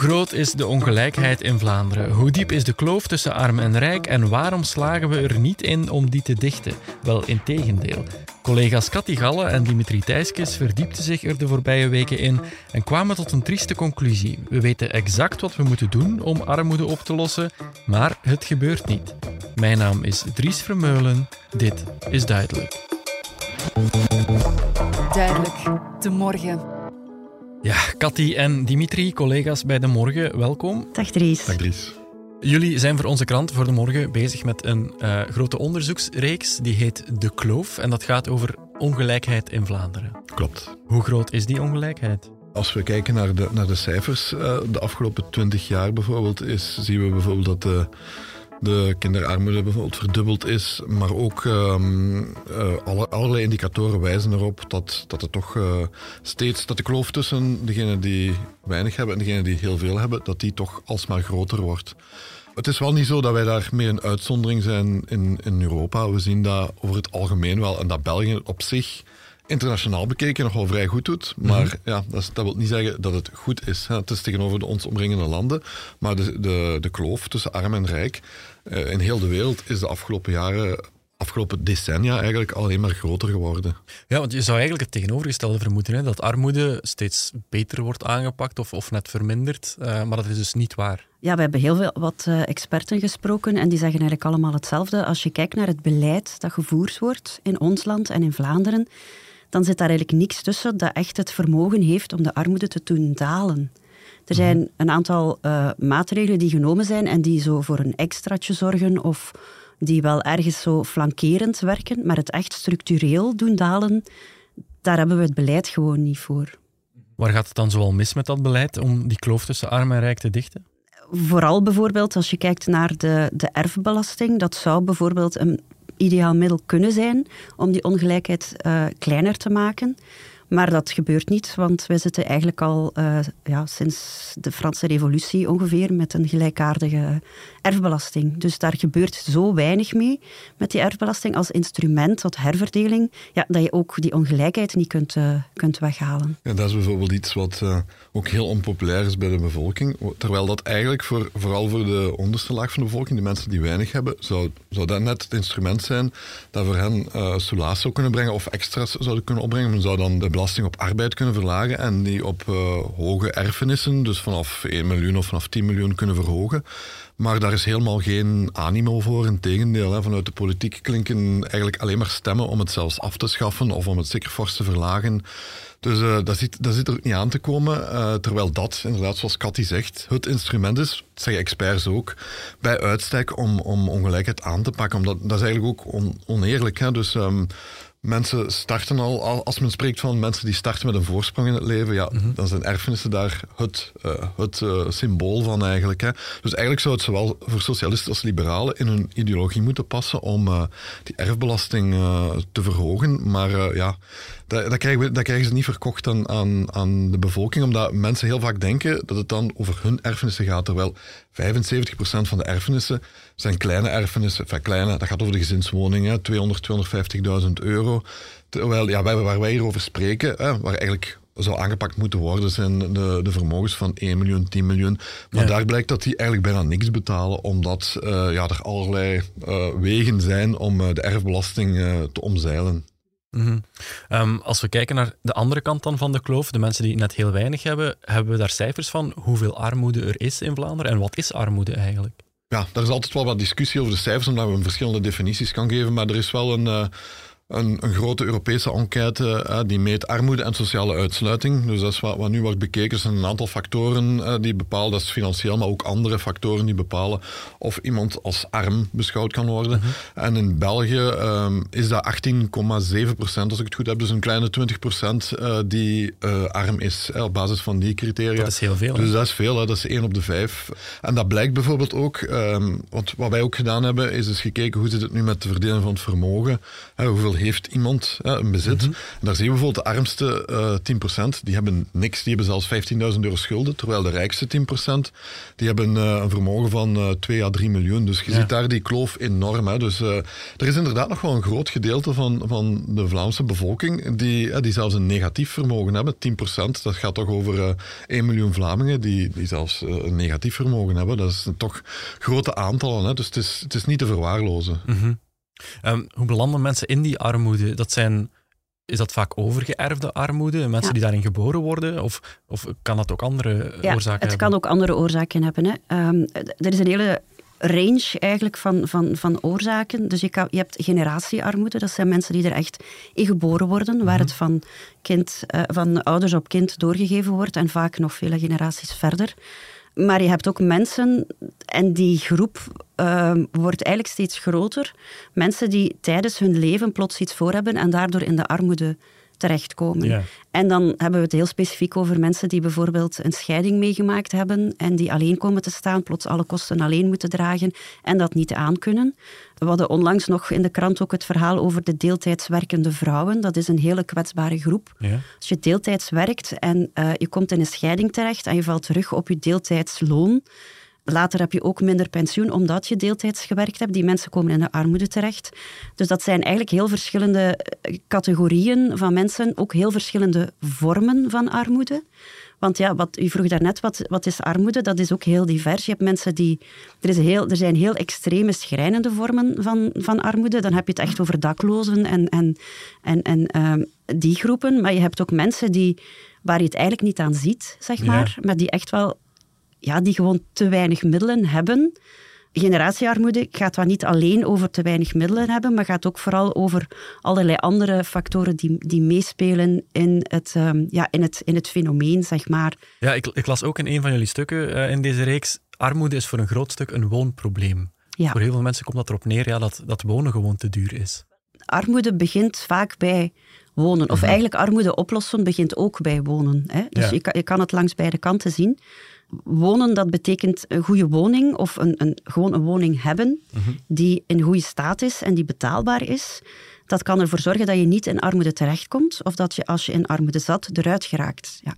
groot is de ongelijkheid in Vlaanderen? Hoe diep is de kloof tussen arm en rijk? En waarom slagen we er niet in om die te dichten? Wel, in tegendeel. Collega's Cathy Galle en Dimitri Thijskes verdiepten zich er de voorbije weken in en kwamen tot een trieste conclusie. We weten exact wat we moeten doen om armoede op te lossen, maar het gebeurt niet. Mijn naam is Dries Vermeulen. Dit is Duidelijk. Duidelijk, de morgen. Ja, Cathy en Dimitri, collega's bij De Morgen, welkom. Dag Dries. Dag Dries. Jullie zijn voor onze krant voor De Morgen bezig met een uh, grote onderzoeksreeks die heet De Kloof en dat gaat over ongelijkheid in Vlaanderen. Klopt. Hoe groot is die ongelijkheid? Als we kijken naar de, naar de cijfers, uh, de afgelopen twintig jaar bijvoorbeeld, is, zien we bijvoorbeeld dat de de kinderarmoede bijvoorbeeld verdubbeld is. Maar ook um, uh, alle, allerlei indicatoren wijzen erop dat, dat er toch uh, steeds dat de kloof tussen degenen die weinig hebben en degenen die heel veel hebben, dat die toch alsmaar groter wordt. Het is wel niet zo dat wij daar meer een uitzondering zijn in, in Europa. We zien dat over het algemeen wel en dat België op zich internationaal bekeken nog wel vrij goed doet. Maar mm ja, dat, dat, wil niet zeggen dat het goed is. Hè. Het is tegenover de ons omringende landen. Maar de, de, de kloof tussen arm en rijk in heel de wereld is de afgelopen jaren afgelopen decennia eigenlijk alleen maar groter geworden. Ja, want je zou eigenlijk het tegenovergestelde vermoeden, hè, dat armoede steeds beter wordt aangepakt of, of net vermindert, uh, maar dat is dus niet waar. Ja, we hebben heel veel wat uh, experten gesproken en die zeggen eigenlijk allemaal hetzelfde. Als je kijkt naar het beleid dat gevoerd wordt in ons land en in Vlaanderen, dan zit daar eigenlijk niks tussen dat echt het vermogen heeft om de armoede te doen dalen. Er zijn een aantal uh, maatregelen die genomen zijn en die zo voor een extraatje zorgen of die wel ergens zo flankerend werken, maar het echt structureel doen dalen, daar hebben we het beleid gewoon niet voor. Waar gaat het dan zoal mis met dat beleid om die kloof tussen arm en rijk te dichten? Vooral bijvoorbeeld als je kijkt naar de, de erfbelasting. Dat zou bijvoorbeeld een ideaal middel kunnen zijn om die ongelijkheid uh, kleiner te maken. Maar dat gebeurt niet, want wij zitten eigenlijk al uh, ja, sinds de Franse Revolutie ongeveer met een gelijkaardige erfbelasting. Dus daar gebeurt zo weinig mee met die erfbelasting als instrument tot herverdeling, ja, dat je ook die ongelijkheid niet kunt, uh, kunt weghalen. Ja, dat is bijvoorbeeld iets wat uh, ook heel onpopulair is bij de bevolking. Terwijl dat eigenlijk voor, vooral voor de onderste laag van de bevolking, de mensen die weinig hebben, zou, zou dat net het instrument zijn dat voor hen uh, zou kunnen brengen of extra's zouden kunnen opbrengen. Zou dan de belasting op arbeid kunnen verlagen en die op hoge erfenissen, dus vanaf 1 miljoen of vanaf 10 miljoen kunnen verhogen. Maar daar is helemaal geen animo voor. Integendeel, hè. vanuit de politiek klinken eigenlijk alleen maar stemmen om het zelfs af te schaffen of om het zeker fors te verlagen. Dus uh, dat, zit, dat zit er niet aan te komen. Uh, terwijl dat, inderdaad, zoals Cathy zegt, het instrument is, dat zeggen experts ook, bij uitstek om, om ongelijkheid aan te pakken. Omdat, dat is eigenlijk ook on, oneerlijk. Hè. Dus um, mensen starten al, als men spreekt van mensen die starten met een voorsprong in het leven, ja, mm -hmm. dan zijn erfenissen daar het, uh, het uh, symbool van eigenlijk. Hè. Dus eigenlijk zou het zowel voor socialisten als liberalen in hun ideologie moeten passen om uh, die erfbelasting te verhogen. Maar ja, dat, dat, krijgen we, dat krijgen ze niet verkocht aan, aan, aan de bevolking, omdat mensen heel vaak denken dat het dan over hun erfenissen gaat, terwijl 75% van de erfenissen zijn kleine erfenissen. Enfin, kleine, dat gaat over de gezinswoningen, 200, 250.000 euro. Terwijl, ja, waar wij hier over spreken, waar eigenlijk zou aangepakt moeten worden, zijn de, de vermogens van 1 miljoen, 10 miljoen. Maar ja. daar blijkt dat die eigenlijk bijna niks betalen, omdat uh, ja, er allerlei uh, wegen zijn om uh, de erfbelasting te omzeilen. -hmm. um, als we kijken naar de andere kant dan van de kloof, de mensen die net heel weinig hebben, hebben we daar cijfers van hoeveel armoede er is in Vlaanderen en wat is armoede eigenlijk? Ja, daar is altijd wel wat discussie over de cijfers, omdat we verschillende definities kan geven, maar er is wel een... Uh, een, een, grote Europese enquête uh, die meet armoede en sociale uitsluiting. Dus dat is wat, wat nu wordt bekeken. Er zijn een aantal factoren uh, die bepalen, dat is financieel, maar ook andere factoren die bepalen of iemand als arm beschouwd kan worden. Mm -hmm. En in België um, is dat 18,7 procent, als ik het goed heb. Dus een kleine 20 procent uh, die arm is op basis van die criteria. Dat is heel veel. Dus hè? dat is veel, hè? dat is 1 op de 5. En dat blijkt bijvoorbeeld ook, um, want wat wij ook gedaan hebben, is dus gekeken hoe zit het nu met de verdeling van het vermogen. hoeveel heeft iemand een bezit. Mhm. En daar zie je bijvoorbeeld de armste uh, 10%, die hebben niks, die hebben zelfs 15.000 euro schulden, terwijl de rijkste 10%, die hebben uh, een vermogen van uh, 2 à 3 miljoen. Dus je Ja. ziet daar die kloof enorm. Hè. Dus er is inderdaad nog wel een groot gedeelte van, van de Vlaamse bevolking die, die zelfs een negatief vermogen hebben, 10%. Dat gaat toch over uh, 1 miljoen Vlamingen die, die zelfs een negatief vermogen hebben. Dat is toch grote aantallen. Hè. Dus het is, het is niet te verwaarlozen. Mhm. Um, hoe belanden mensen in die armoede? Dat zijn, is dat vaak overgeërfde armoede? Mensen Ja. die daarin geboren worden? Of, of kan dat ook andere Ja, oorzaken het hebben? kan ook andere oorzaken hebben. Hè. Ehm, er is een hele range eigenlijk van, van, van oorzaken. Dus je, kan, je hebt generatiearmoede. Dat zijn mensen die er echt in geboren worden, waar Mhm. het van, kind, uh, van ouders op kind doorgegeven wordt en vaak nog vele generaties verder. Maar je hebt ook mensen, en die groep uh, wordt eigenlijk steeds groter, mensen die tijdens hun leven plots iets voor hebben en daardoor in de armoede terechtkomen. Ja. En dan hebben we het heel specifiek over mensen die bijvoorbeeld een scheiding meegemaakt hebben en die alleen komen te staan, plots alle kosten alleen moeten dragen en dat niet aankunnen. We hadden onlangs nog in de krant ook het verhaal over de deeltijds werkende vrouwen. Dat is een hele kwetsbare groep. Ja. Als je deeltijds werkt en uh, je komt in een scheiding terecht en je valt terug op je deeltijdsloon, Later heb je ook minder pensioen omdat je deeltijds gewerkt hebt. Die mensen komen in de armoede terecht. Dus dat zijn eigenlijk heel verschillende eh, categorieën van mensen, ook heel verschillende vormen van armoede. Want ja, wat, u vroeg daarnet, wat, wat is armoede? Dat is ook heel divers. Je hebt mensen die... Er, is heel, er zijn heel extreme, schrijnende vormen van, van armoede. Dan heb je het echt over daklozen en, en, en, en uh, die groepen. Maar je hebt ook mensen die, waar je het eigenlijk niet aan ziet, zeg maar. Ja. Maar die echt wel ja, die gewoon te weinig middelen hebben. Generatiearmoede gaat dan niet alleen over te weinig middelen hebben, maar gaat ook vooral over allerlei andere factoren die, die meespelen in het, um, ja, in, het, in het fenomeen, zeg maar. Ja, ik, ik las ook in een van jullie stukken uh, in deze reeks, armoede is voor een groot stuk een woonprobleem. Ja. Voor heel veel mensen komt dat erop neer ja, dat, dat wonen gewoon te duur is. Armoede begint vaak bij wonen. Of Mhm. eigenlijk armoede oplossen begint ook bij wonen. Hè? Dus Ja. je, kan, je kan het langs beide kanten zien. Wonen, dat betekent een goede woning of een, een, gewoon een woning hebben Mhm. die in goede staat is en die betaalbaar is. Dat kan ervoor zorgen dat je niet in armoede terechtkomt of dat je als je in armoede zat eruit geraakt. Ja.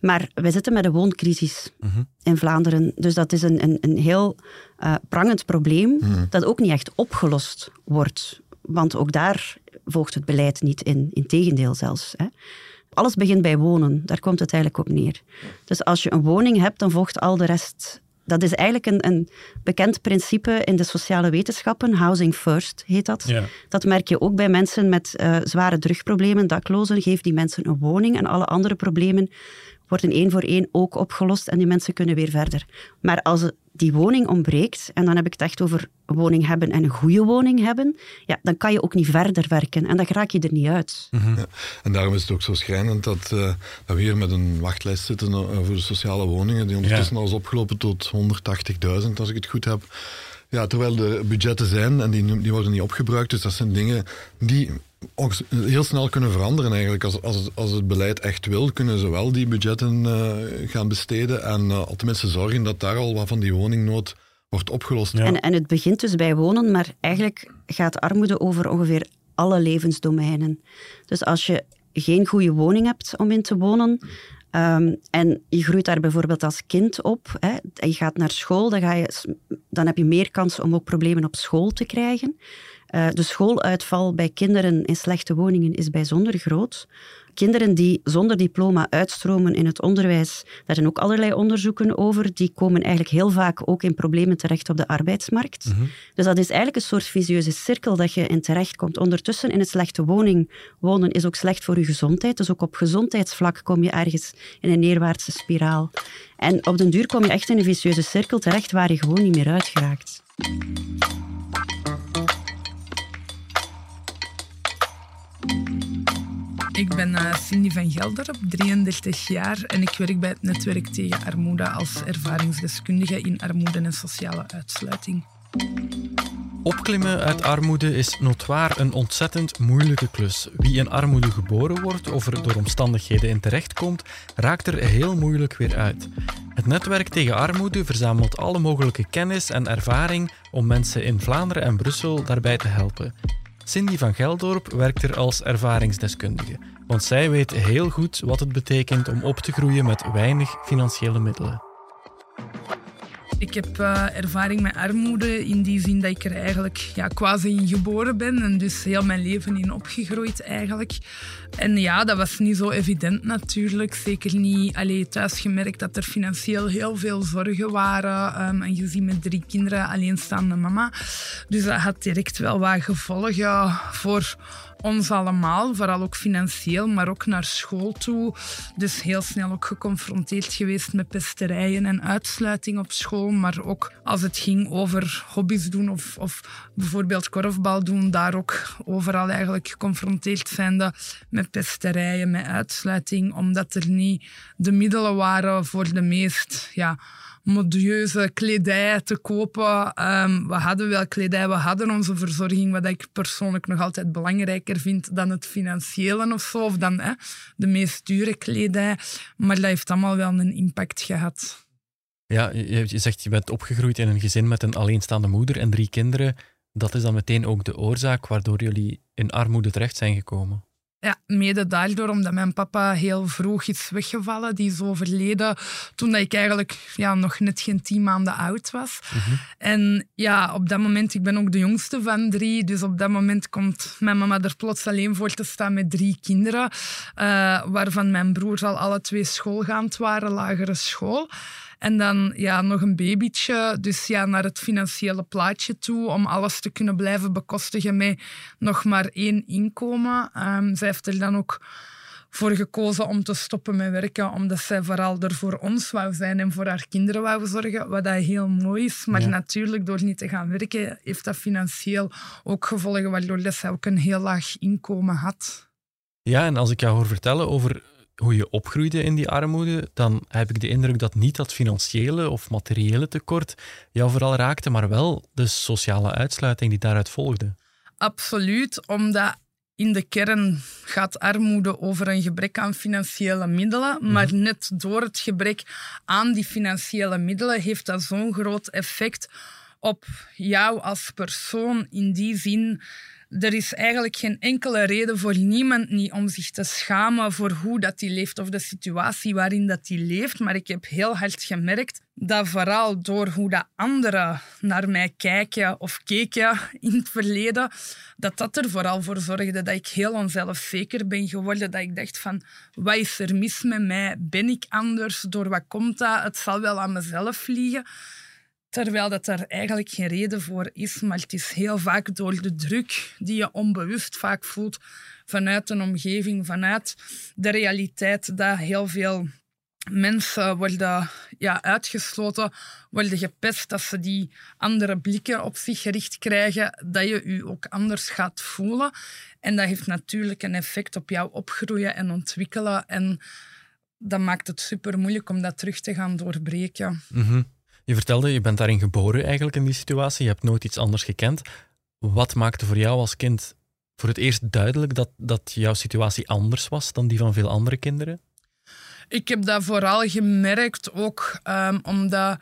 Maar wij zitten met een wooncrisis Mhm. in Vlaanderen. Dus dat is een, een, een heel uh, prangend probleem dat ook niet echt opgelost wordt. Want ook daar volgt het beleid niet in. Integendeel zelfs. Hè. Alles begint bij wonen. Daar komt het eigenlijk op neer. Dus als je een woning hebt, dan volgt al de rest. Dat is eigenlijk een, een bekend principe in de sociale wetenschappen. Housing first heet dat. Ja. Dat merk je ook bij mensen met uh, zware drugproblemen, daklozen. Geef die mensen een woning en alle andere problemen worden één voor één ook opgelost en die mensen kunnen weer verder. Maar als die woning ontbreekt, en dan heb ik het echt over woning hebben en een goede woning hebben, ja, dan kan je ook niet verder werken en dan raak je er niet uit. Mm -hmm. ja, en daarom is het ook zo schrijnend dat, uh, dat we hier met een wachtlijst zitten uh, voor de sociale woningen, die ondertussen ja. al is opgelopen tot 180.000, als ik het goed heb. Ja, terwijl er budgetten zijn en die, die worden niet opgebruikt. Dus dat zijn dingen die heel snel kunnen veranderen eigenlijk. Als, als, als het beleid echt wil, kunnen ze wel die budgetten uh, gaan besteden en uh, tenminste zorgen dat daar al wat van die woningnood wordt opgelost. Ja. En, en het begint dus bij wonen, maar eigenlijk gaat armoede over ongeveer alle levensdomeinen. Dus als je geen goede woning hebt om in te wonen, Um, en je groeit daar bijvoorbeeld als kind op. Hè, en je gaat naar school, dan, ga je, dan heb je meer kans om ook problemen op school te krijgen. Uh, de schooluitval bij kinderen in slechte woningen is bijzonder groot. Kinderen die zonder diploma uitstromen in het onderwijs, daar zijn ook allerlei onderzoeken over, die komen eigenlijk heel vaak ook in problemen terecht op de arbeidsmarkt. Mhm. Mm -hmm. Dus dat is eigenlijk een soort visieuze cirkel dat je in terechtkomt. Ondertussen in een slechte woning wonen is ook slecht voor je gezondheid. Dus ook op gezondheidsvlak kom je ergens in een neerwaartse spiraal. En op den duur kom je echt in een vicieuze cirkel terecht waar je gewoon niet meer uit geraakt. Ik ben uh, Cindy van Gelderop, 33 jaar en ik werk bij het Netwerk tegen Armoede als ervaringsdeskundige in armoede en sociale uitsluiting. Opklimmen uit armoede is notwaar een ontzettend moeilijke klus. Wie in armoede geboren wordt of er door omstandigheden in terechtkomt, raakt er heel moeilijk weer uit. Het netwerk tegen armoede verzamelt alle mogelijke kennis en ervaring om mensen in Vlaanderen en Brussel daarbij te helpen. Cindy van Geldorp werkt er als ervaringsdeskundige. Want zij weet heel goed wat het betekent om op te groeien met weinig financiële middelen. Ik heb uh, ervaring met armoede in die zin dat ik er eigenlijk ja, quasi in geboren ben en dus heel mijn leven in opgegroeid eigenlijk. En ja, dat was niet zo evident natuurlijk. Zeker niet allee, thuis gemerkt dat er financieel heel veel zorgen waren. Um, een gezin met drie kinderen, alleenstaande mama. Dus dat had direct wel wat gevolgen voor ons allemaal, vooral ook financieel, maar ook naar school toe. Dus heel snel ook geconfronteerd geweest met pesterijen en uitsluiting op school. Maar ook als het ging over hobby's doen of, of bijvoorbeeld korfbal doen, daar ook overal eigenlijk geconfronteerd zijnde met pesterijen, met uitsluiting, omdat er niet de middelen waren voor de meest ja, modieuze kledij te kopen. Ehm, we hadden wel kledij, we hadden onze verzorging, wat ik persoonlijk nog altijd belangrijker vind dan het financiële of zo, of dan hè, de meest dure kledij. Maar dat heeft allemaal wel een impact gehad. Ja, je zegt je bent opgegroeid in een gezin met een alleenstaande moeder en drie kinderen. Dat is dan meteen ook de oorzaak waardoor jullie in armoede terecht zijn gekomen. Ja, mede daardoor omdat mijn papa heel vroeg is weggevallen. Die is overleden toen ik eigenlijk ja, nog net geen tien maanden oud was. Mhm. En ja, op dat moment, ik ben ook de jongste van drie, dus op dat moment komt mijn mama er plots alleen voor te staan met drie kinderen, uh, waarvan mijn broers al alle twee schoolgaand waren, lagere school. En dan ja, nog een babytje. Dus ja, naar het financiële plaatje toe. Om alles te kunnen blijven bekostigen met nog maar één inkomen. Um, zij heeft er dan ook voor gekozen om te stoppen met werken, omdat zij vooral er voor ons wou zijn en voor haar kinderen wou zorgen, wat dat heel mooi is. Maar natuurlijk, door niet te gaan werken, heeft dat financieel ook gevolgen, waardoor zij ook een heel laag inkomen had. Ja, en als ik jou hoor vertellen over hoe je opgroeide in die armoede, dan heb ik de indruk dat niet dat financiële of materiële tekort jou vooral raakte, maar wel de sociale uitsluiting die daaruit volgde. Absoluut, omdat in de kern gaat armoede over een gebrek aan financiële middelen, mhm. maar net door het gebrek aan die financiële middelen heeft dat zo'n groot effect op jou als persoon in die zin er is eigenlijk geen enkele reden voor niemand niet om zich te schamen voor hoe dat die leeft of de situatie waarin dat die leeft. Maar ik heb heel hard gemerkt dat vooral door hoe dat anderen naar mij kijken of keken in het verleden, dat dat er vooral voor zorgde dat ik heel onzelfzeker ben geworden. Dat ik dacht van, wat is er mis met mij? Ben ik anders? Door wat komt dat? Het zal wel aan mezelf liegen. Terwijl dat er eigenlijk geen reden voor is, maar het is heel vaak door de druk die je onbewust vaak voelt vanuit een omgeving, vanuit de realiteit, dat heel veel mensen worden ja, uitgesloten, worden gepest, dat ze die andere blikken op zich gericht krijgen, dat je je ook anders gaat voelen. En dat heeft natuurlijk een effect op jouw opgroeien en ontwikkelen. En dat maakt het super moeilijk om dat terug te gaan doorbreken. Mm je vertelde, je bent daarin geboren eigenlijk in die situatie. Je hebt nooit iets anders gekend. Wat maakte voor jou als kind voor het eerst duidelijk dat, dat jouw situatie anders was dan die van veel andere kinderen? Ik heb dat vooral gemerkt ook um, omdat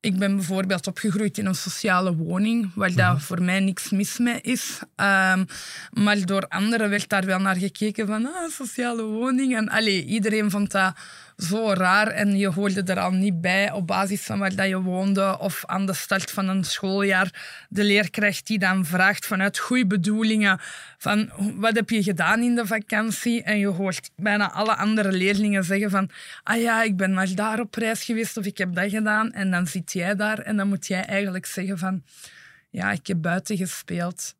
ik ben bijvoorbeeld opgegroeid in een sociale woning, waar daar mhm. voor mij niks mis mee is. Um, maar door anderen werd daar wel naar gekeken van, ah, sociale woning. En allee, iedereen vond dat zo raar en je hoorde er al niet bij op basis van waar dat je woonde of aan de start van een schooljaar de leerkracht die dan vraagt vanuit goede bedoelingen van wat heb je gedaan in de vakantie en je hoort bijna alle andere leerlingen zeggen van ah ja, ik ben maar daar op reis geweest of ik heb dat gedaan en dan zit jij daar en dan moet jij eigenlijk zeggen van ja, ik heb buiten gespeeld.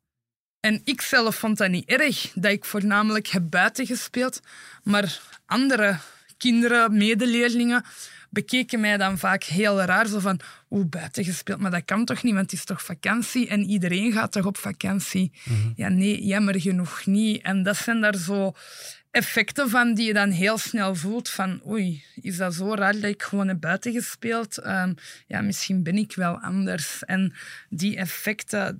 En ik zelf vond dat niet erg, dat ik voornamelijk heb buiten gespeeld, maar andere kinderen, medeleerlingen, bekeken mij dan vaak heel raar. Zo van, hoe buiten gespeeld, maar dat kan toch niet, want het is toch vakantie en iedereen gaat toch op vakantie? Mhm. Ja, nee, jammer genoeg niet. En dat zijn daar zo effecten van die je dan heel snel voelt van oei, is dat zo raar dat ik gewoon heb buiten gespeeld? Ehm, ja, misschien ben ik wel anders. En die effecten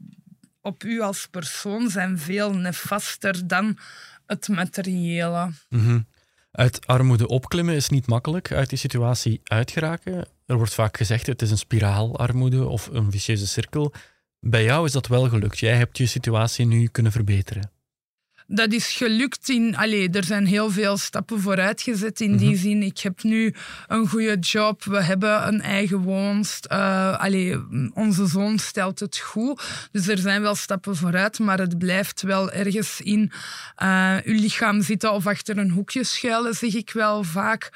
op u als persoon zijn veel nefaster dan het materiële. Mm uit armoede opklimmen is niet makkelijk, uit die situatie uitgeraken. Er wordt vaak gezegd het is een spiraal armoede of een vicieuze cirkel. Bij jou is dat wel gelukt. Jij hebt je situatie nu kunnen verbeteren. Dat is gelukt in. Allee, er zijn heel veel stappen vooruit gezet in die zin. Ik heb nu een goede job. We hebben een eigen woonst. Uh, allee, onze zoon stelt het goed. Dus er zijn wel stappen vooruit, maar het blijft wel ergens in uh, uw lichaam zitten of achter een hoekje schuilen, zeg ik wel vaak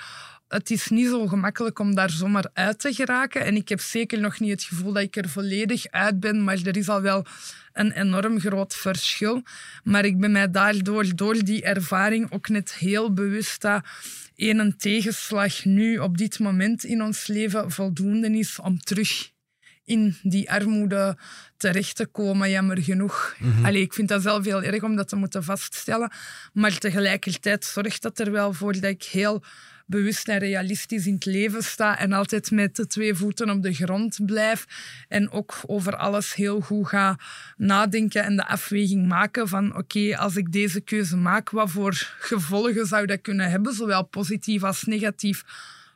het is niet zo gemakkelijk om daar zomaar uit te geraken. En ik heb zeker nog niet het gevoel dat ik er volledig uit ben, maar er is al wel een enorm groot verschil. Maar ik ben mij daardoor, door die ervaring ook net heel bewust dat een tegenslag nu op dit moment in ons leven voldoende is om terug in die armoede terecht te komen, jammer genoeg. Mm ik vind dat zelf heel erg om dat te moeten vaststellen. Maar tegelijkertijd zorgt dat er wel voor dat ik heel bewust en realistisch in het leven sta en altijd met de twee voeten op de grond blijf en ook over alles heel goed ga nadenken en de afweging maken van oké, als ik deze keuze maak, wat voor gevolgen zou dat kunnen hebben, zowel positief als negatief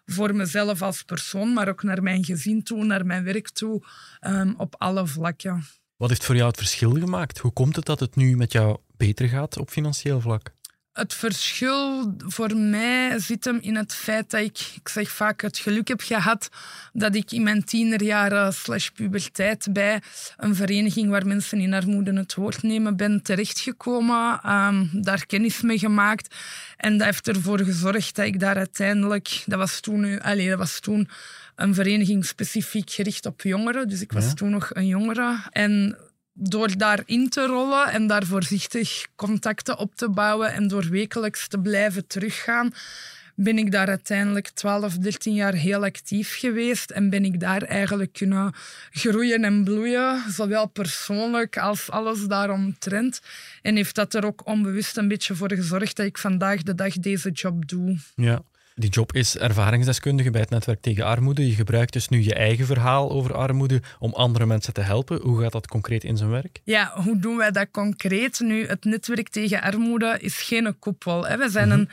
voor mezelf als persoon, maar ook naar mijn gezin toe, naar mijn werk toe, um, op alle vlakken. Wat heeft voor jou het verschil gemaakt? Hoe komt het dat het nu met jou beter gaat op financieel vlak? Het verschil voor mij zit hem in het feit dat ik, ik zeg vaak, het geluk heb gehad dat ik in mijn tienerjaren slash puberteit bij een vereniging waar mensen in armoede het woord nemen ben terechtgekomen, um, daar kennis mee gemaakt. En dat heeft ervoor gezorgd dat ik daar uiteindelijk, dat was toen, allez, dat was toen een vereniging specifiek gericht op jongeren, dus ik was toen nog een jongere. En door daarin te rollen en daar voorzichtig contacten op te bouwen en door wekelijks te blijven teruggaan, ben ik daar uiteindelijk 12, 13 jaar heel actief geweest en ben ik daar eigenlijk kunnen groeien en bloeien, zowel persoonlijk als alles daaromtrent. En heeft dat er ook onbewust een beetje voor gezorgd dat ik vandaag de dag deze job doe. Ja. Die job is ervaringsdeskundige bij het netwerk tegen armoede. Je gebruikt dus nu je eigen verhaal over armoede om andere mensen te helpen. Hoe gaat dat concreet in zijn werk? Ja, hoe doen wij dat concreet? Nu, het netwerk tegen armoede is geen koepel. Hè. We zijn mhm. een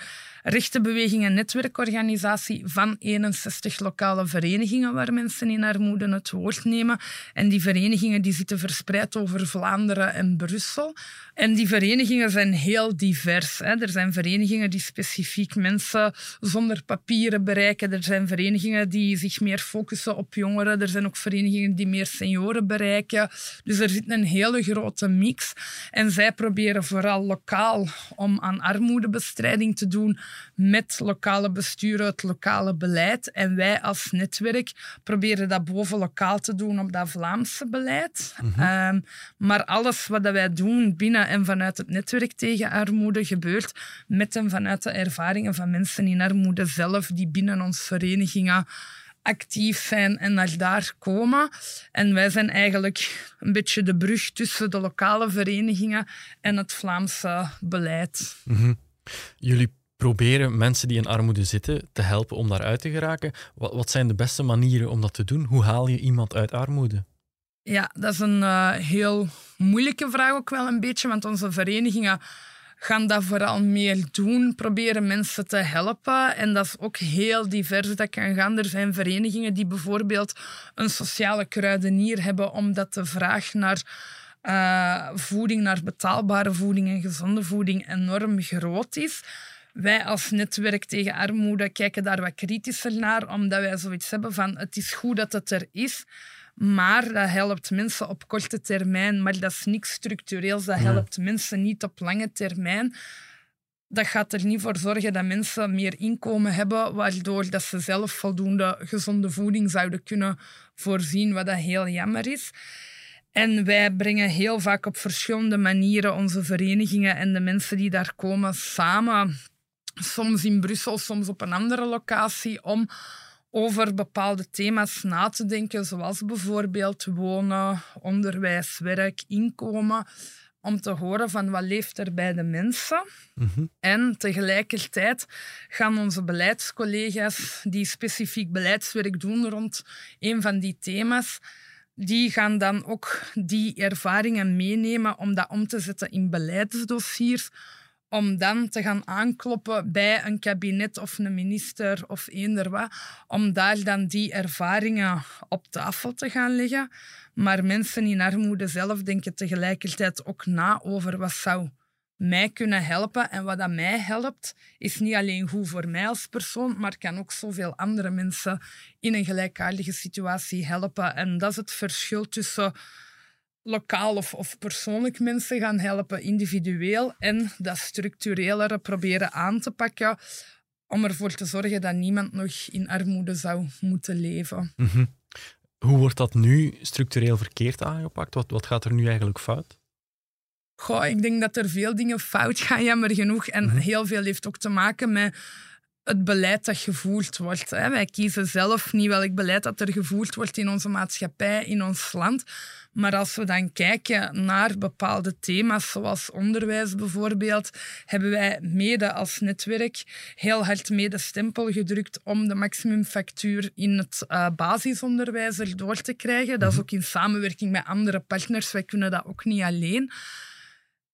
rechtenbeweging en netwerkorganisatie van 61 lokale verenigingen waar mensen in armoede het woord nemen. En die verenigingen die zitten verspreid over Vlaanderen en Brussel. En die verenigingen zijn heel divers. Hè. Er zijn verenigingen die specifiek mensen zonder papieren bereiken. Er zijn verenigingen die zich meer focussen op jongeren. Er zijn ook verenigingen die meer senioren bereiken. Dus er zit een hele grote mix. En zij proberen vooral lokaal om aan armoedebestrijding te doen met lokale besturen, het lokale beleid. En wij als netwerk proberen dat boven lokaal te doen op dat Vlaamse beleid. Mhm. Ehm, maar alles wat wij doen binnen en vanuit het netwerk tegen armoede gebeurt met en vanuit de ervaringen van mensen in armoede zelf die binnen onze verenigingen actief zijn en naar daar komen. En wij zijn eigenlijk een beetje de brug tussen de lokale verenigingen en het Vlaamse beleid. Mhm. Jullie proberen mensen die in armoede zitten te helpen om daaruit te geraken. Wat, wat zijn de beste manieren om dat te doen? Hoe haal je iemand uit armoede? Ja, dat is een uh, heel moeilijke vraag ook wel een beetje, want onze verenigingen gaan dat vooral meer doen, proberen mensen te helpen. En dat is ook heel divers. Dat kan gaan. Er zijn verenigingen die bijvoorbeeld een sociale kruidenier hebben, omdat de vraag naar uh, voeding, naar betaalbare voeding en gezonde voeding enorm groot is. Wij als netwerk tegen armoede kijken daar wat kritischer naar, omdat wij zoiets hebben van het is goed dat het er is, maar dat helpt mensen op korte termijn, maar dat is niks structureels, dat helpt mensen niet op lange termijn. Dat gaat er niet voor zorgen dat mensen meer inkomen hebben, waardoor dat ze zelf voldoende gezonde voeding zouden kunnen voorzien, wat dat heel jammer is. En wij brengen heel vaak op verschillende manieren onze verenigingen en de mensen die daar komen samen soms in Brussel, soms op een andere locatie, om over bepaalde thema's na te denken, zoals bijvoorbeeld wonen, onderwijs, werk, inkomen, om te horen van wat leeft er bij de mensen. Mm En tegelijkertijd gaan onze beleidscollega's die specifiek beleidswerk doen rond een van die thema's, die gaan dan ook die ervaringen meenemen om dat om te zetten in beleidsdossiers om dan te gaan aankloppen bij een kabinet of een minister of eender wat, om daar dan die ervaringen op tafel te gaan leggen. Maar mensen in armoede zelf denken tegelijkertijd ook na over wat zou mij kunnen helpen. En wat dat mij helpt, is niet alleen goed voor mij als persoon, maar kan ook zoveel andere mensen in een gelijkaardige situatie helpen. En dat is het verschil tussen lokaal of, of persoonlijk mensen gaan helpen, individueel, en dat structurelere proberen aan te pakken om ervoor te zorgen dat niemand nog in armoede zou moeten leven. Mhm. Hoe wordt dat nu structureel verkeerd aangepakt? Wat, wat gaat er nu eigenlijk fout? Goh, ik denk dat er veel dingen fout gaan, jammer genoeg. En mhm. heel veel heeft ook te maken met het beleid dat gevoerd wordt. Wij kiezen zelf niet welk beleid dat er gevoerd wordt in onze maatschappij, in ons land. Maar als we dan kijken naar bepaalde thema's, zoals onderwijs bijvoorbeeld, hebben wij mede als netwerk heel hard mee de stempel gedrukt om de maximumfactuur in het uh, basisonderwijs erdoor te krijgen. Dat is mhm. ook in samenwerking met andere partners. Wij kunnen dat ook niet alleen.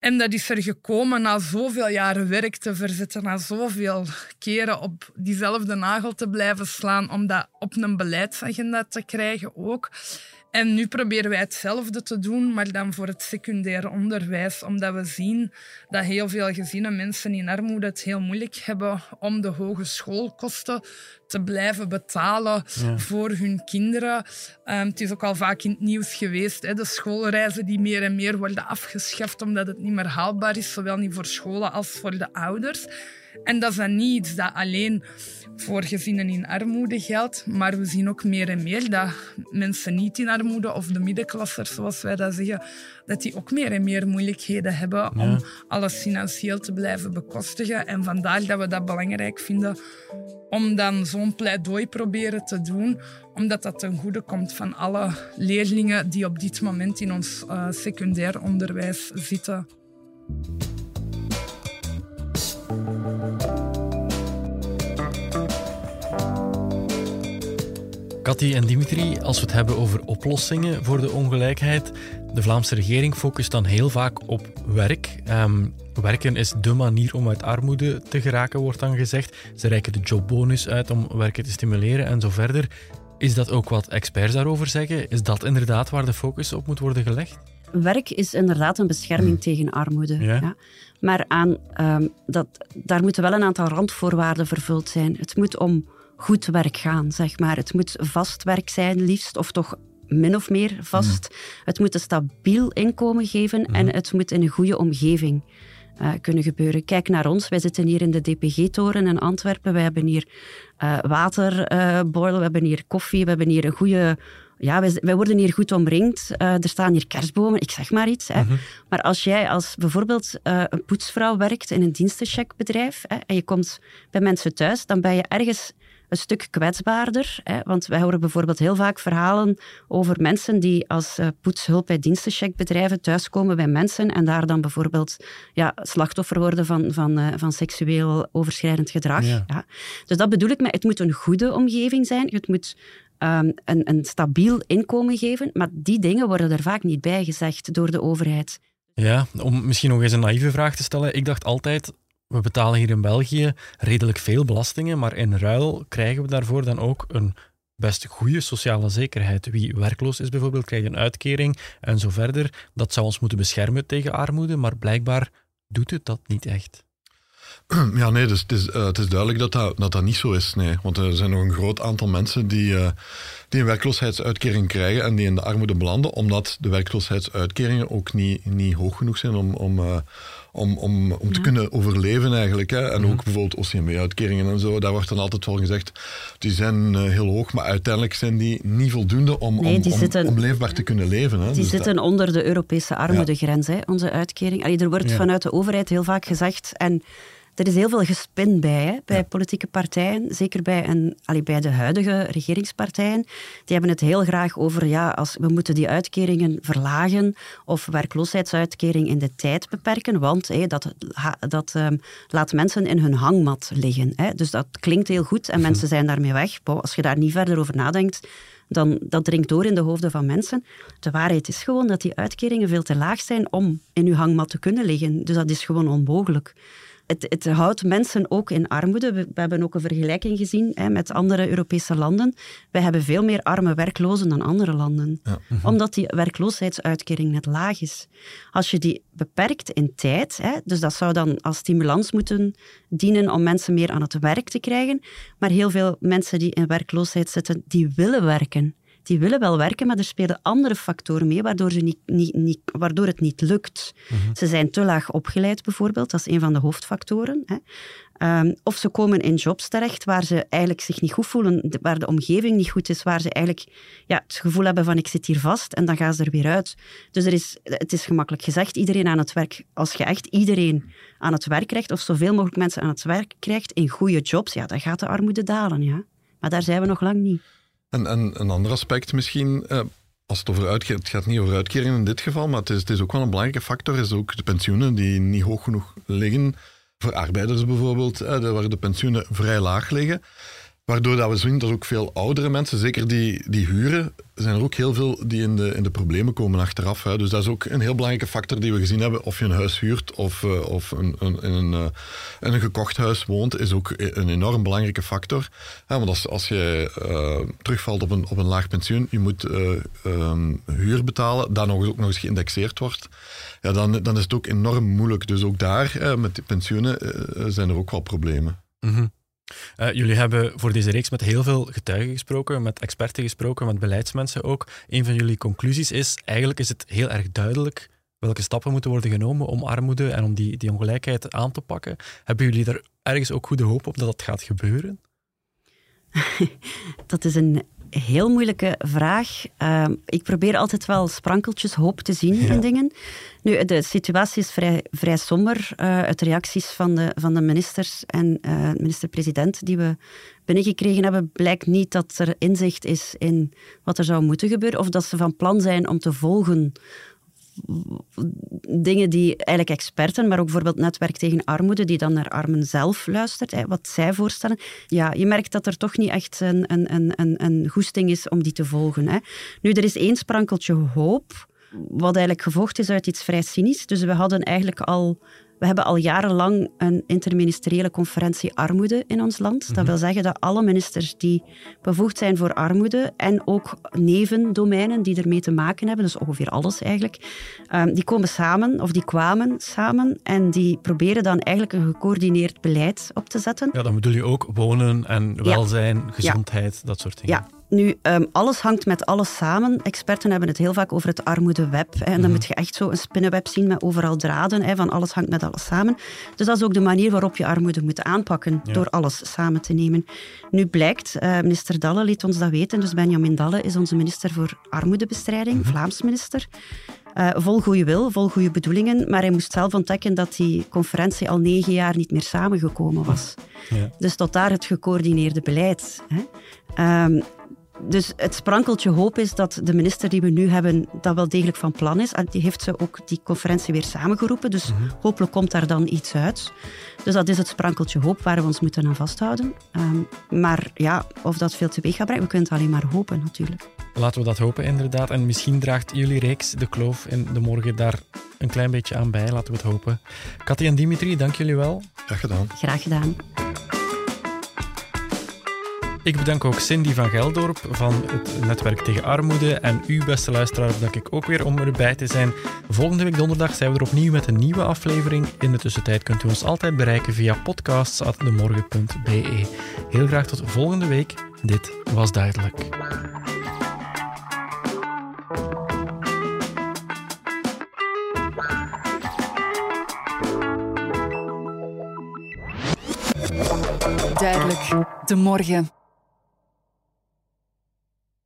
En dat is er gekomen na zoveel jaren werk te verzetten, na zoveel keren op diezelfde nagel te blijven slaan, om dat op een beleidsagenda te krijgen ook. En nu proberen wij hetzelfde te doen, maar dan voor het secundair onderwijs. Omdat we zien dat heel veel gezinnen, mensen in armoede, het heel moeilijk hebben om de hogeschoolkosten te blijven betalen voor hun kinderen. Um, het is ook al vaak in het nieuws geweest, hè, de schoolreizen die meer en meer worden afgeschaft omdat het niet meer haalbaar is, zowel niet voor scholen als voor de ouders. En dat is dan niet iets dat alleen voor gezinnen in armoede geldt, maar we zien ook meer en meer dat mensen niet in armoede, of de middenklassers zoals wij dat zeggen, dat die ook meer en meer moeilijkheden hebben om alles financieel te blijven bekostigen. En vandaar dat we dat belangrijk vinden om dan zo'n pleidooi proberen te doen, omdat dat ten goede komt van alle leerlingen die op dit moment in ons uh, secundair onderwijs zitten. Cathy en Dimitri, als we het hebben over oplossingen voor de ongelijkheid, de Vlaamse regering focust dan heel vaak op werk. Ehm, werken is de manier om uit armoede te geraken, wordt dan gezegd. Ze reiken de jobbonus uit om werken te stimuleren en zo verder. Is dat ook wat experts daarover zeggen? Is dat inderdaad waar de focus op moet worden gelegd? Werk is inderdaad een bescherming hm. tegen armoede. Ja. Maar aan, ehm, dat, daar moeten wel een aantal randvoorwaarden vervuld zijn. Het moet om goed werk gaan, zeg maar. Het moet vast werk zijn, liefst, of toch min of meer vast. Mm. Het moet een stabiel inkomen geven en mm. het moet in een goede omgeving uh, kunnen gebeuren. Kijk naar ons, wij zitten hier in de DPG-toren in Antwerpen. Wij hebben hier uh, waterboilen, we hebben hier koffie, we hebben hier een goede... Ja, wij, wij worden hier goed omringd. Er staan hier kerstbomen, ik zeg maar iets. Hè. Mm -hmm. Maar als jij als bijvoorbeeld een poetsvrouw werkt in een dienstencheckbedrijf hè, en je komt bij mensen thuis, dan ben je ergens een stuk kwetsbaarder. Hè, want wij horen bijvoorbeeld heel vaak verhalen over mensen die als uh, poetshulp bij dienstencheckbedrijven thuiskomen bij mensen en daar dan bijvoorbeeld ja, slachtoffer worden van, van, uh, van seksueel overschrijdend gedrag. Ja. Dus dat bedoel ik met, het moet een goede omgeving zijn. Het moet um, een, een stabiel inkomen geven, maar die dingen worden er vaak niet bij gezegd door de overheid. Ja, om misschien nog eens een naïeve vraag te stellen. Ik dacht altijd, we betalen hier in België redelijk veel belastingen, maar in ruil krijgen we daarvoor dan ook een best goede sociale zekerheid. Wie werkloos is bijvoorbeeld, krijgt een uitkering en zo verder. Dat zou ons moeten beschermen tegen armoede, maar blijkbaar doet het dat niet echt. Ja, nee, dus het, is, uh, het is duidelijk dat dat, dat dat niet zo is. Nee. Want er zijn nog een groot aantal mensen die, uh, die een werkloosheidsuitkering krijgen en die in de armoede belanden, omdat de werkloosheidsuitkeringen ook niet, niet hoog genoeg zijn om, om, uh, om, om, om te kunnen overleven eigenlijk. Hè. En ook bijvoorbeeld OCMW-uitkeringen en zo, daar wordt dan altijd wel gezegd, die zijn heel hoog, maar uiteindelijk zijn die niet voldoende om, om, om, leefbaar te kunnen leven. Hè. Die dus zitten onder de Europese armoedegrens, hè, onze uitkering. Allee, er wordt vanuit de overheid heel vaak gezegd, en er is heel veel gespin bij, hè, bij politieke partijen. Zeker bij, een, allee, bij de huidige regeringspartijen. Die hebben het heel graag over, ja, als, we moeten die uitkeringen verlagen of werkloosheidsuitkering in de tijd beperken, want dat, dat um, laat mensen in hun hangmat liggen. Hè. Dus dat klinkt heel goed en mensen zijn daarmee weg. als je daar niet verder over nadenkt, dan dat dringt door in de hoofden van mensen. De waarheid is gewoon dat die uitkeringen veel te laag zijn om in uw hangmat te kunnen liggen. Dus dat is gewoon onmogelijk. Het, het houdt mensen ook in armoede. We, we hebben ook een vergelijking gezien hè, met andere Europese landen. Wij hebben veel meer arme werklozen dan andere landen. Ja. Omdat die werkloosheidsuitkering net laag is. Als je die beperkt in tijd, hè, dus dat zou dan als stimulans moeten dienen om mensen meer aan het werk te krijgen. Maar heel veel mensen die in werkloosheid zitten, die willen werken die willen wel werken, maar er spelen andere factoren mee waardoor, ze niet, niet, niet, waardoor het niet lukt. Ze zijn te laag opgeleid bijvoorbeeld, dat is een van de hoofdfactoren. Hè. Ehm, of ze komen in jobs terecht waar ze eigenlijk zich niet goed voelen, waar de omgeving niet goed is, waar ze eigenlijk ja, het gevoel hebben van ik zit hier vast en dan gaan ze er weer uit. Dus er is, het is gemakkelijk gezegd, iedereen aan het werk. Als je echt iedereen aan het werk krijgt, of zoveel mogelijk mensen aan het werk krijgt in goede jobs, ja, dan gaat de armoede dalen. Ja. Maar daar zijn we nog lang niet. En, en een ander aspect misschien, eh, als het over uitkeringen, gaat niet over uitkeringen in dit geval, maar het is, het is ook wel een belangrijke factor, is ook de pensioenen die niet hoog genoeg liggen. Voor arbeiders bijvoorbeeld, de- waar de pensioenen vrij laag liggen. Waardoor dat we zien dat ook veel oudere mensen, zeker die, die huren, zijn er ook heel veel die in de, in de problemen komen achteraf. Hè. Dus dat is ook een heel belangrijke factor die we gezien hebben. Of je een huis huurt of, eh, of een, een, in een, eh, een gekocht huis woont, is ook een enorm belangrijke factor. Want als, als je eh, terugvalt op een, op een laag pensioen, je moet eh, ehm, huur betalen, dat nog ook nog eens geïndexeerd wordt, ja, dan, dan is het ook enorm moeilijk. Dus ook daar, met die pensioenen, zijn er ook wel problemen. Mhm. Eh, jullie hebben voor deze reeks met heel veel getuigen gesproken, met experten gesproken, met beleidsmensen ook. Een van jullie conclusies is, eigenlijk is het heel erg duidelijk welke stappen moeten worden genomen om armoede en om die, die ongelijkheid aan te pakken. Hebben jullie daar ergens ook goede hoop op dat dat gaat gebeuren? Dat is een heel moeilijke vraag. Ehm, ik probeer altijd wel sprankeltjes hoop te zien in dingen. Nu, de situatie is vrij, vrij somber. eh, uit reacties van de, van de ministers en eh, minister-president die we binnengekregen hebben, blijkt niet dat er inzicht is in wat er zou moeten gebeuren, of dat ze van plan zijn om te volgen dingen die eigenlijk experten, maar ook bijvoorbeeld Netwerk tegen Armoede, die dan naar armen zelf luistert, wat zij voorstellen. Ja, je merkt dat er toch niet echt een, een, een, een, goesting is om die te volgen. Hè. Nu, er is één sprankeltje hoop, wat eigenlijk gevolgd is uit iets vrij cynisch. Dus we hadden eigenlijk al... We hebben al jarenlang een interministeriële conferentie armoede in ons land. Dat wil zeggen dat alle ministers die bevoegd zijn voor armoede en ook nevendomeinen die ermee te maken hebben, dus ongeveer alles eigenlijk, ehm, die komen samen, of die kwamen samen, en die proberen dan eigenlijk een gecoördineerd beleid op te zetten. Ja, dan bedoel je ook wonen en welzijn, gezondheid, dat soort dingen. Ja, nu, ehm, alles hangt met alles samen. Experten hebben het heel vaak over het armoedeweb. Hè, en dan moet je echt zo een spinnenweb zien met overal draden, hè, van alles hangt met alles samen. Dus dat is ook de manier waarop je armoede moet aanpakken, door alles samen te nemen. Nu blijkt, eh, minister Dalle liet ons dat weten, dus Benjamin Dalle is onze minister voor armoedebestrijding, Vlaams minister. Eh, vol goede wil, vol goede bedoelingen, maar hij moest zelf ontdekken dat die conferentie al negen jaar niet meer samengekomen was. Ja. Dus tot daar het gecoördineerde beleid. Hè. Ehm, dus het sprankeltje hoop is dat de minister die we nu hebben dat wel degelijk van plan is. En die heeft ze ook die conferentie weer samengeroepen. Dus hopelijk komt daar dan iets uit. Dus dat is het sprankeltje hoop waar we ons moeten aan vasthouden. Ehm, maar ja, of dat veel teweeg gaat brengen, we kunnen het alleen maar hopen natuurlijk. Laten we dat hopen, inderdaad. En misschien draagt jullie reeks De Kloof in de morgen daar een klein beetje aan bij. Laten we het hopen. Katja en Dimitri, dank jullie wel. Graag gedaan. Graag gedaan. Ik bedank ook Cindy van Geldorp van het Netwerk tegen Armoede. En u, beste luisteraar, bedank ik ook weer om erbij te zijn. Volgende week donderdag zijn we er opnieuw met een nieuwe aflevering. In de tussentijd kunt u ons altijd bereiken via podcasts.demorgen.be. Heel graag tot volgende week. Dit was duidelijk. Duidelijk. De morgen.